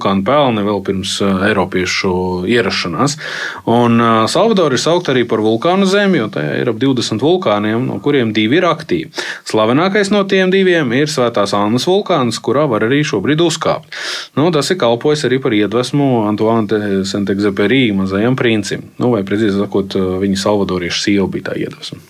vulkānu pelni vēl pirms Eiropiešu ierašanās. Un Salvadora ir saukta arī par vulkānu zemi, jo tajā ir ap 20 vulkāniem, no kuriem divi ir aktīvi. Slavenākais no tiem diviem ir Svētās Annas vulkāns, kurā var arī šobrīd uzkāpt. Nu, tas ir kalpojis arī par iedvesmu Antoine Saint-Exupéry mazajam princim. Nu, vai, precīzi sakot, viņa salvadoriešu sieva bija tā iedvesma.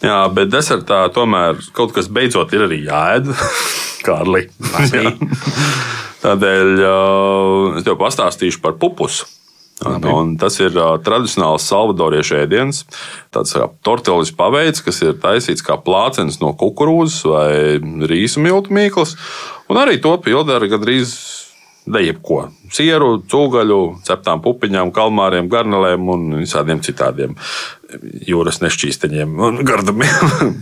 Jā, bet desertā tomēr kaut kas beidzot ir arī jāēd. Kārli. Tādēļ uh, es tev pastāstīšu par pupusu. Un, un tas ir uh, tradicionāls salvadoriešu ēdiens. Tāds kā tortillas paveids, kas ir taisīts kā plācenis no kukurūzas vai rīsu miltu mīklas. Un arī to pildara gandrīz jebko. Sieru, cūgaļu, ceptām pupiņām, kalmāriem, garnelēm un visādiem citādiem jūras nešķīsteņiem un gardumiem.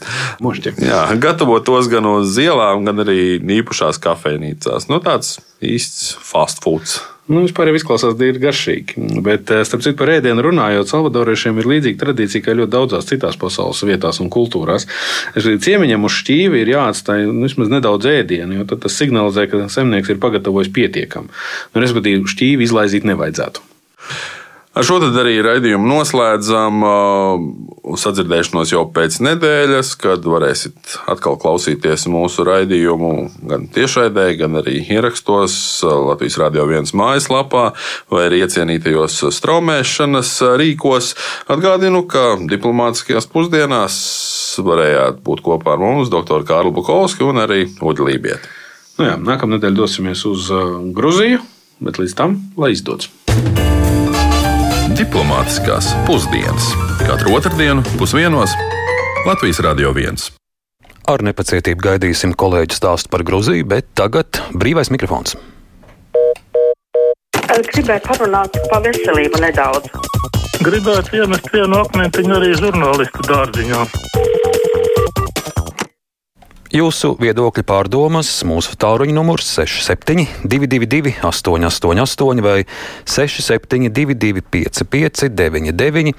Jā, gatavo tos gan uz ielām, gan arī īpašās kafejnīcās. Nu, tāds īsts fast foods. Nu, vispār jau izklausās diezgan garšīgi. Bet, eh, starp citu, par ēdienu runājot, salvadoriešiem ir līdzīga tradīcija kā ļoti daudzās citās pasaules vietās un kultūrās. Ciemiņam uz šķīvi ir jāatstāj nu, vismaz nedaudz ēdienu, jo tas signalizē, ka zemnieks ir pagatavojis pietiekami. Nu, respektīvi, šķīvi izlaizīt nevajadzētu. Ar šo arī raidījumu noslēdzam. Sadzirdēšanos jau pēc nedēļas, kad varēsiet atkal klausīties mūsu raidījumu gan tiešraidē, gan arī ierakstos Latvijas Rādio 1 mājaslapā vai arī iecienītajos straumēšanas rīkos. Atgādinu, ka diplomātiskajās pusdienās varējāt būt kopā ar mums, dr. Kārlu Bukovski un arī Uģi Lībieti. Nu jā, nākamā nedēļa dosimies uz Gruziju, bet līdz tam lai izdodas! Diplomātiskās pusdienas katru otrdienu pusdienos Latvijas Radio 1. Ar nepacietību gaidīsim kolēģi stāstu par Gruziju, bet tagad brīvais mikrofons. Gribēju parunāt par veselību nedaudz. Gribētu iemest vienu akmentiņu arī žurnālistu dārziņā. Jūsu viedokļa pārdomas mūsu tāluņa numurs 6722, 888, vai 672, 559,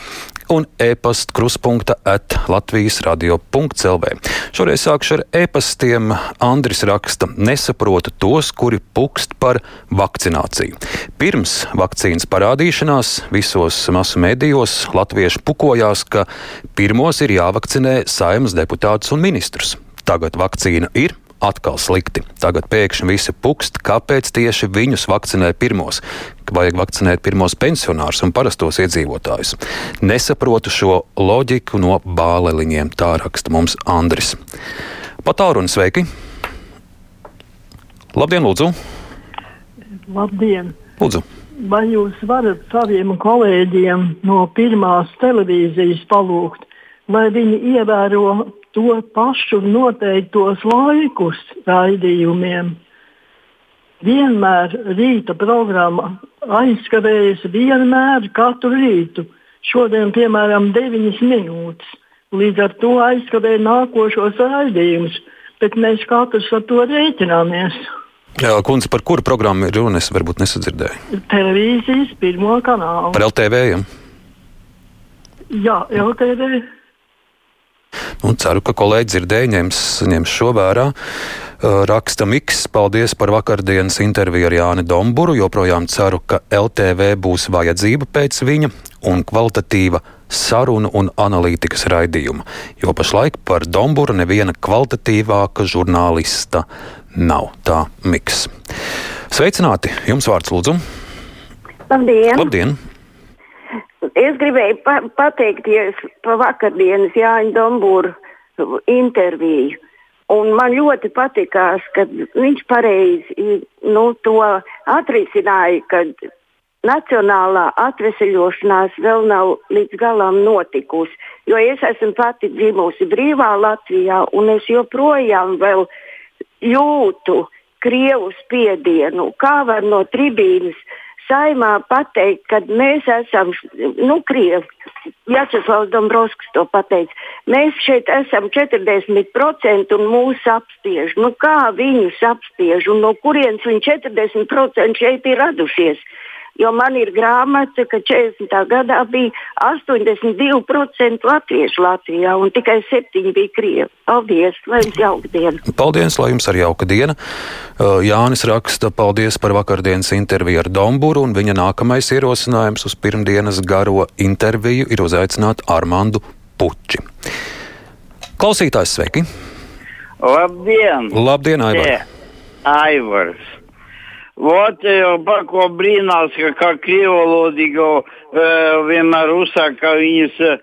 un e-pasta kruspunkta at Latvijas radio.clv. Šoreiz sākšu ar e-pastiem. Andris raksta, nesaprotu tos, kuri pukst par vakcināciju. Pirms vakcīnas parādīšanās visos masu medijos latvieši pukojās, ka pirmos ir jāvakcinē saimnes deputātus un ministrus. Tagad vakcīna ir, atkal slikti. Tagad pēkšņi visi pukst, kāpēc tieši viņus vakcinē pirmos. Vajag vakcinēt pirmos pensionārus un parastos iedzīvotājus. Nesaprotu šo loģiku no bāleliņiem, tā raksta mums Andris. Patārunis, sveiki! Labdien, lūdzu! Labdien! Lūdzu! Vai jūs varat saviem kolēģiem no pirmās televīzijas palūgt, lai viņi ievēro to pašu noteiktos laikus raidījumiem. Vienmēr rīta programma aizskavējas vienmēr katru rītu. Šodien, piemēram, 9 minūtes. Līdz ar to aizskavēja nākošos raidījumus, bet mēs katrs ar to rēķināmies. Jā, kundze, par kuru programmu ir runa? Es varbūt nesadzirdēju. Televīzijas pirmo kanālu. Par LTV? Ja? Jā, LTV. Un ceru, ka kolēģi dzirdēja, ņems, ņems šo vērā. Uh, raksta Miks, paldies par vakardienas interviju ar Jāni Domburu. Joprojām ceru, ka LTV būs vajadzība pēc viņa un kvalitatīva sarunu un analītikas raidījuma, jo pašlaik par Domburu neviena kvalitatīvāka žurnālista nav. Tā Miks. Sveicināti! Jums vārds lūdzu! Labdien! Labdien. Es gribēju pa pateikties par vakardienas Jāņa Dombūra interviju. Un man ļoti patikās, ka viņš pareizi nu, to atrisināja, ka nacionālā atvesaļošanās vēl nav līdz galam notikusi. Jo es esmu pati dzimusi brīvā Latvijā, un es joprojām jūtu Krievu spiedienu, kā var no tribīnas saimā pateikt, ka mēs esam, nu, krievi. Jāčeslavs Dombrovskis to pateica. Mēs šeit esam 40% un mūs apspiež. Nu, kā viņus apspiež un no kurienes viņi 40% šeit ir radušies? Jo man ir grāmata, ka 40. gadā bija 82% latviešu Latvijā un tikai 7 bija krievi. Paldies, lai jums jauka diena! Paldies, lai jums arī jauka diena! Uh, Jānis raksta, paldies par vakardienas interviju ar Domburu, un viņa nākamais ierosinājums uz pirmdienas garo interviju ir uzaicināt Armandu Puči. Klausītājs, sveiki! Labdien! Labdien, Aivar! Te, Aivars! Par ko brīnās, ka kā krievalodīgo e, vienmēr uzsaka, ka viņas e,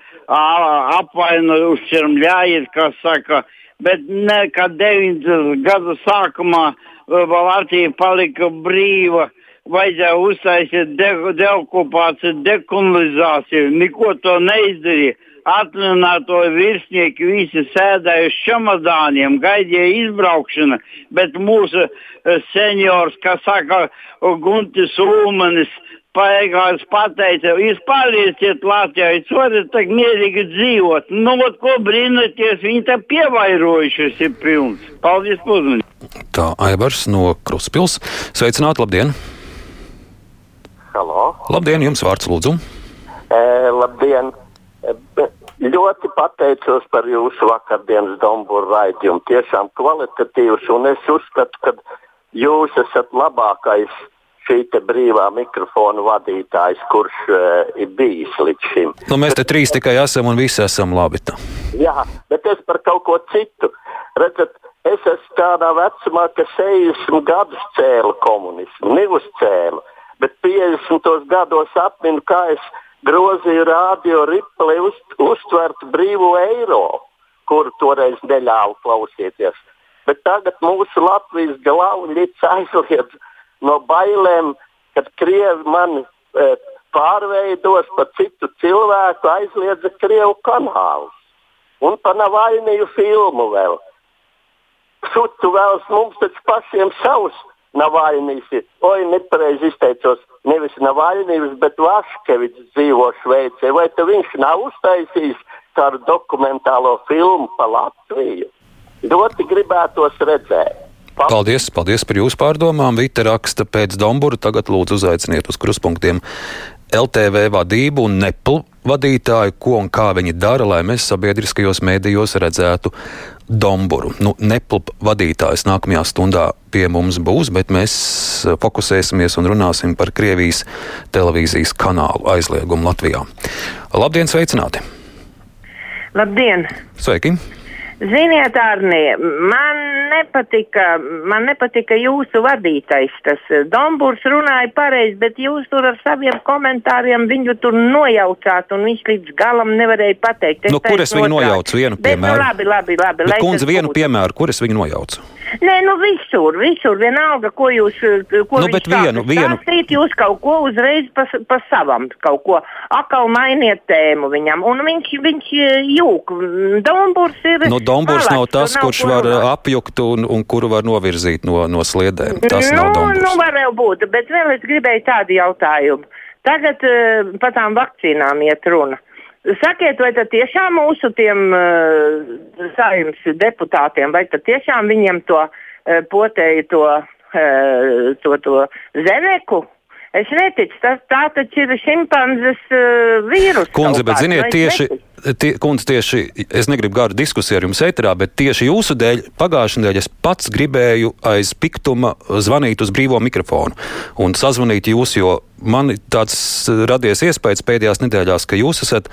apvaino uzšķirmļājiet, kas saka, bet ne, kad 90 gadu sākumā e, Latvija palika brīva, vajadzēja uztaisīt de, deokupāciju, dekolonizāciju, neko to neizdarīja atlināto virsnieki visi sēdēja uz čemodāniem, gaidīja izbraukšana, bet mūsu uh, seniors, kas saka, Guntis Ulmanis, paigās pateica, jūs palieciet Latvijā, jūs varat tā mierīgi dzīvot. Nu, ot, ko brīnoties, viņi tā pievairojušies ir pilns. Paldies, uzmanīgi. Tā Aivars no Kruspils. Sveicināt, labdien! Halo! Labdien, jums vārds lūdzu! E, labdien! Ļoti pateicos par jūsu vakardienas Dombūru raidījumu. Tiešām kvalitatīvs, un es uzskatu, ka jūs esat labākais šī brīvā mikrofona vadītājs, kurš uh, ir bijis līdz šim. Nu, mēs te trīs tikai esam un visi esam labi. Tā. Jā, bet es par kaut ko citu. Redzat, es esmu tādā vecumā, ka 60 gadus cēlu komunismu, neuzcēlu, bet 50 gados apminu, kā es esmu grozīja radio ripli uz, uztvert brīvu eiro, kuru toreiz neļāva klausīties. Bet tagad mūsu Latvijas galvenais aizliedz no bailēm, kad Krievi mani e, pārveidos par citu cilvēku, aizliedza Krievu kanālus. Un pa navainīju filmu vēl. Sutu vēlas mums taču pašiem savus Navaļnīs ir, oi, nepareizi izteicos, nevis Navaļnīs, bet Vaškevičs dzīvo Šveicē. Vai viņš nav uztaisījis kādu dokumentālo filmu par Latviju? Ļoti gribētos redzēt. Paldies, paldies par jūsu pārdomām. Vita raksta pēc Dombura. Tagad lūdzu uzaiciniet uz kruspunktiem LTV vadību un Neplu vadītāju, ko un kā viņi dara, lai mēs sabiedriskajos mēdījos redzētu Domburu. Nu, Neplu vadītājs nākamajā stundā pie mums būs, bet mēs fokusēsimies un runāsim par Krievijas televīzijas kanālu aizliegumu Latvijā. Labdien, sveicināti! Labdien! Sveiki! Ziniet, Arnie, man nepatika, man nepatika jūsu vadītais. Tas Dombūrs runāja pareizi, bet jūs tur ar saviem komentāriem viņu tur nojaucāt, un viņš līdz galam nevarēja pateikt. Es nu, kur es viņu nojaucu? Vienu bet, piemēru. Nu, labi, labi, labi. Bet, kundze, vienu piemēru, kur es viņu nojaucu? Nē, nu visur, visur, vienalga, ko jūs, ko nu, vienu, vienu. Stāstīt, jūs kaut ko uzreiz pa, pa savam, kaut ko, akal mainiet tēmu viņam, un viņš, viņš jūk. Domburs ir. Nu, Domburs nav tas, nav kurš var runāt. apjukt un, un kuru var novirzīt no, no sliedēm. Tas nu, nav Domburs. Nu, var jau būt, bet vēl es gribēju tādu jautājumu. Tagad uh, par tām vakcīnām iet runa. Sakiet, vai tad tiešām mūsu tiem uh, saimnes deputātiem, vai tad tiešām viņiem to uh, potēju to, uh, to, to zemeku? Es neticu, tas tā taču ir šimpanzes uh, vīrus. Kundze, bet ziniet, tieši, tie, kundze, tieši es negribu garu diskusiju ar jums ēterā, bet tieši jūsu dēļ pagājušajā nedēļā es pats gribēju aiz piktuma zvanīt uz brīvo mikrofonu un sazvanīt jūs, jo man tāds radies iespējas pēdējās nedēļās, ka jūs esat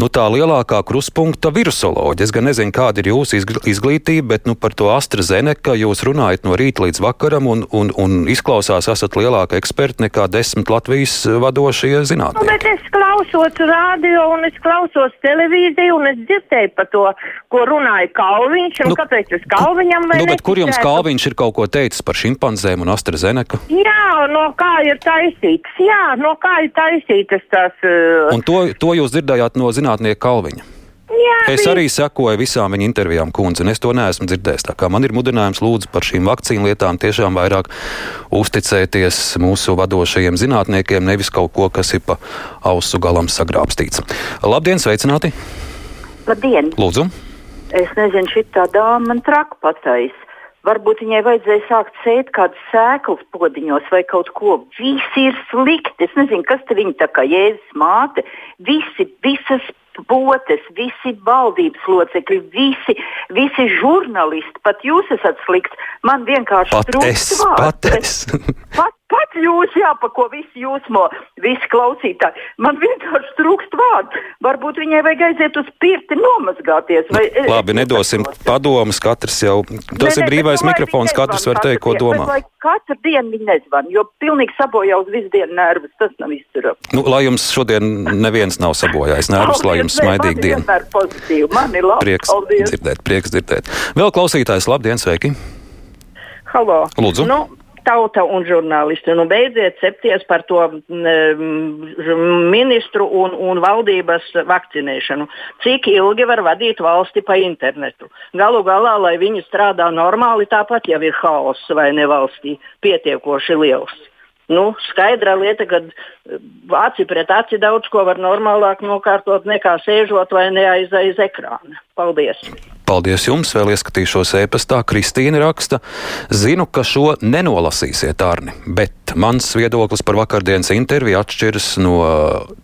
nu, tā lielākā kruspunkta virusoloģija. Es gan nezinu, kāda ir jūsu izglītība, bet nu, par to AstraZeneca jūs runājat no rīta līdz vakaram un, un, un izklausās, esat lielāka eksperta nekā desmit Latvijas vadošie zinātnieki. Nu, bet es klausos radio un es klausos televīziju un es dzirdēju par to, ko runāja Kalviņš un nu, kāpēc es Kalviņam vai nu, bet kur jums Kalviņš ir kaut ko teicis par šimpanzēm un AstraZeneca? Jā, no kā ir taisīts jā, no kā ir taisītas tās. Uh... Un to, to jūs dzirdējāt no zinātnieka Kalviņa. Jā, es arī sekoju visām viņa intervijām, kundze, un es to neesmu dzirdējis. Tā kā man ir mudinājums lūdzu par šīm vakcīnu lietām tiešām vairāk uzticēties mūsu vadošajiem zinātniekiem, nevis kaut ko, kas ir pa ausu galam sagrābstīts. Labdien, sveicināti! Labdien! Lūdzu! Es nezinu, šī tā dāma man traku pateicis Varbūt viņai vajadzēja sākt sēt kādas sēklas podiņos vai kaut ko. Visi ir slikti. Es nezinu, kas te viņi tā kā jēzus māte. Visi, visas potes, visi valdības locekļi, visi, visi žurnālisti, pat jūs esat slikts. Man vienkārši trūkst es, pat es. pat, pat jūs jāpako visi jūsmo, visi klausītāji. Man vienkārši trūkst vārdu. Varbūt viņai vajag aiziet uz pirti nomazgāties. Vai, Labi, nedosim padomus, katrs jau, tas ir brīvais mikrofons, katrs var teikt, ko domā. Vai katru dienu viņi nezvan, jo pilnīgi sabojā uz visu dienu nervus, tas nav izturams. Nu, lai jums šodien neviens nav sabojājis nervus, lai jums smaidīgi diena. Vienmēr pozitīvi, man ir labi. Prieks Paldies. dzirdēt, prieks dzirdēt. Vēl klausītājs, labdien, sveiki! Halo. Lūdzu. Nu, tauta un žurnālisti. Nu, beidziet cepties par to mm, ministru un, un valdības vakcinēšanu. Cik ilgi var vadīt valsti pa internetu? Galu galā, lai viņi strādā normāli, tāpat jau ir haoss vai ne valstī pietiekoši liels. Nu, skaidra lieta, ka aci pret aci daudz ko var normālāk nokārtot nekā sēžot vai ne aiz, aiz ekrāna. Paldies! Paldies jums, vēl ieskatīšos e-pastā. Kristīna raksta, zinu, ka šo nenolasīsiet, Arni, bet mans viedoklis par vakardienas interviju atšķiras no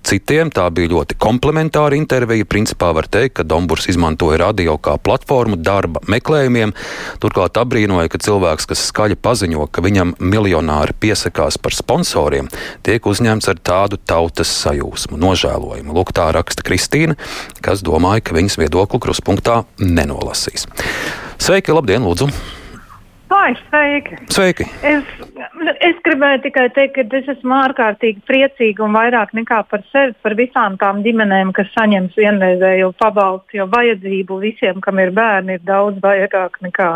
citiem. Tā bija ļoti komplementāra intervija. Principā var teikt, ka Dombūrs izmantoja radio kā platformu darba meklējumiem. Turklāt apbrīnoja, ka cilvēks, kas skaļi paziņo, ka viņam miljonāri piesakās par sponsoriem, tiek uzņemts ar tādu tautas sajūsmu, nožēlojumu. Lūk, tā raksta Kristīna, kas domāja, ka viņas viedokli kruspunktā nenolasīs. Sveiki, labdien, lūdzu! Ai, sveiki! Sveiki! Es, es gribēju tikai teikt, ka es esmu ārkārtīgi priecīga un vairāk nekā par sevi, par visām tām ģimenēm, kas saņems vienreizēju pabalstu, jo vajadzību visiem, kam ir bērni, ir daudz vairāk nekā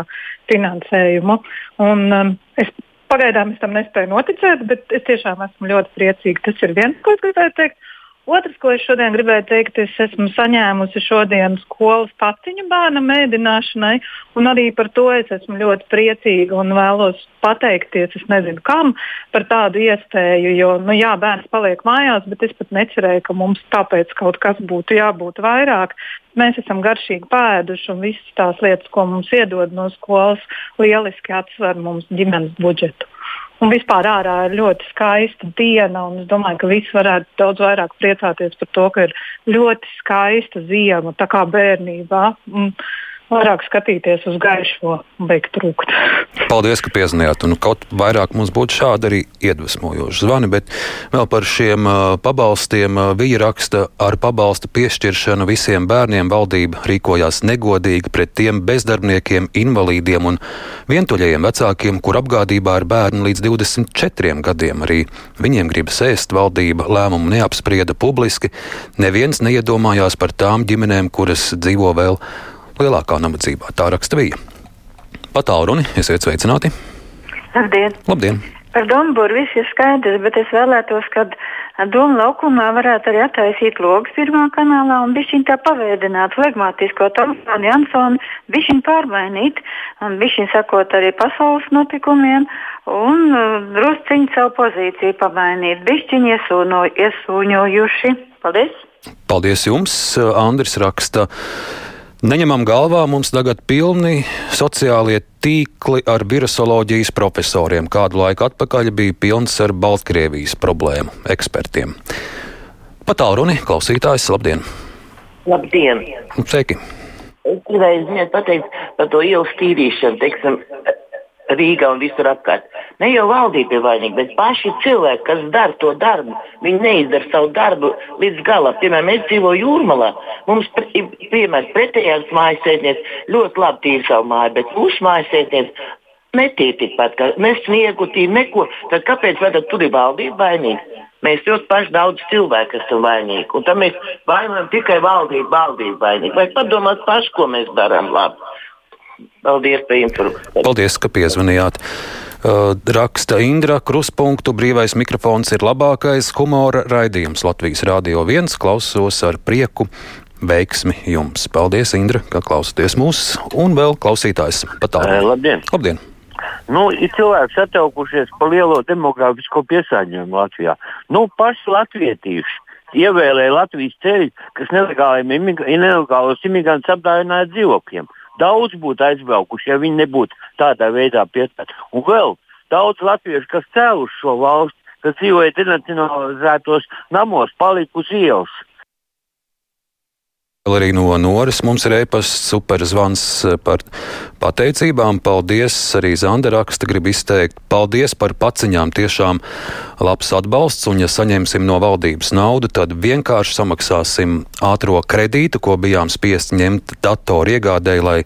finansējumu. Un, um, es Pagaidām es tam nespēju noticēt, bet es tiešām esmu ļoti priecīga. Tas ir viens, ko es gribēju teikt. Otrs, ko es šodien gribēju teikt, es esmu saņēmusi šodien skolas patiņu bērnu mēdināšanai, un arī par to es esmu ļoti priecīga un vēlos pateikties, es nezinu kam, par tādu iespēju, jo, nu jā, bērns paliek mājās, bet es pat necerēju, ka mums tāpēc kaut kas būtu jābūt vairāk. Mēs esam garšīgi pēduši, un visas tās lietas, ko mums iedod no skolas, lieliski atsver mums ģimenes budžetu. Un vispār ārā ir ļoti skaista diena, es domāju, ka visi varētu daudz vairāk priecāties par to, ka ir ļoti skaista ziema, tā kā bērnībā. Un vairāk skatīties uz gaišo un beigt trūkt. Paldies, ka piezinājāt. Un kaut vairāk mums būtu šādi arī iedvesmojoši zvani, bet vēl par šiem uh, pabalstiem uh, viņa raksta ar pabalstu piešķiršanu visiem bērniem valdība rīkojās negodīgi pret tiem bezdarbniekiem, invalīdiem un vientuļajiem vecākiem, kur apgādībā ir bērni līdz 24 gadiem. Arī viņiem gribas ēst valdība lēmumu neapsprieda publiski. Neviens neiedomājās par tām ģimenēm, kuras dzīvo vēl lielākā nabadzībā. Tā raksta bija. Patālruni, esiet sveicināti! Labdien! Labdien. Par Dombūru viss ir skaidrs, bet es vēlētos, ka Doma laukumā varētu arī attaisīt logus pirmā kanālā un bišķiņ tā paveidināt flegmātisko Tomsonu Jansonu, bišķiņ pārmainīt, un bišķiņ sakot arī pasaules notikumiem un uh, drusciņ savu pozīciju pamainīt, bišķiņ iesūno, iesūņojuši. Paldies! Paldies jums, Andris raksta. Neņemam galvā, mums tagad pilni sociālie tīkli ar virusoloģijas profesoriem. Kādu laiku atpakaļ bija pilns ar Baltkrievijas problēmu ekspertiem. Patālruni, klausītājs, labdien! Labdien! Sveiki! Es gribēju ziniet, pateikt par to ielas tīrīšanu, teiksim, Rīgā un visur apkārt. Ne jau valdība ir vainīga, bet paši cilvēki, kas dara to darbu, viņi neizdara savu darbu līdz galam. Piemēram, es dzīvoju jūrmalā. Mums, piemēram, pretējās mājasētnieks ļoti labi tīra savu māju, bet mūsu mājasētnieks netīra tikpat, ka nesniegu tīri neko. Tad kāpēc tad tur ir valdība vainīga? Mēs ļoti paši daudz cilvēku esam vainīgi. Un tam mēs vainojam tikai valdību, valdību vainīgu. Vai padomāt paši, ko mēs darām labi? Paldies par informāciju. Paldies, ka piezvanījāt. Uh, raksta Indra Kruspunktu. Brīvais mikrofons ir labākais humora raidījums Latvijas Rādio 1. Klausos ar prieku. Veiksmi jums! Paldies, Indra, ka klausāties mūs, un vēl klausītājs patālāk. Labdien! Labdien. Nu, ir cilvēki sataukušies par lielo demogrāfisko piesārņojumu Latvijā. Nu, paši latvietīši ievēlēja Latvijas ceļu, kas nelegāliem imig nelegālos imigrantus apdāvināja dzīvokļiem. Daudz būtu aizbraukuši, ja viņi nebūtu tādā veidā pieturēti. Un vēl daudz latviešu, kas cēluši šo valsti, kas dzīvoja denacionalizētos namos, palika uz ielas. Arī no Noras mums ir e-pasts, superzvans par pateicībām. Paldies! Arī Zanda raksta, grib izteikt paldies par paciņām. Tiešām labs atbalsts, un ja saņemsim no valdības naudu, tad vienkārši samaksāsim ātro kredītu, ko bijām spiest ņemt datoru iegādēji, lai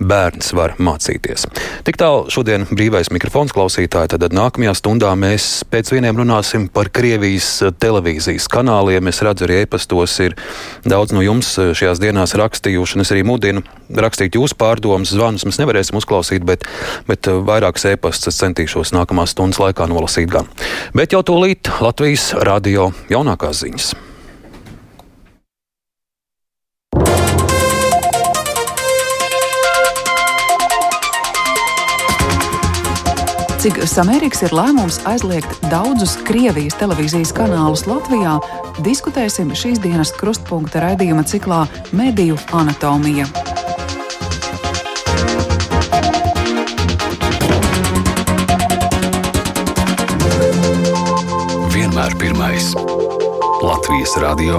bērns var mācīties. Tik tālu šodien brīvais mikrofons klausītāji, tad nākamajā stundā mēs pēc vieniem runāsim par Krievijas televīzijas kanāliem. Es redzu, arī e-pastos ir daudz no jums šajās dienās rakstījuši, un es arī mudinu rakstīt jūsu pārdomas, zvanus. Mēs nevarēsim uzklausīt, bet, bet vairākas e-pastas centīšos nākamās stundas laikā nolasīt gan. Bet jau tūlīt Latvijas radio jaunākās ziņas. Cik samērīgs ir lēmums aizliegt daudzus Krievijas televīzijas kanālus Latvijā, diskutēsim šīs dienas krustpunkta raidījuma ciklā Mediju anatomija. Vienmēr pirmais Latvijas radio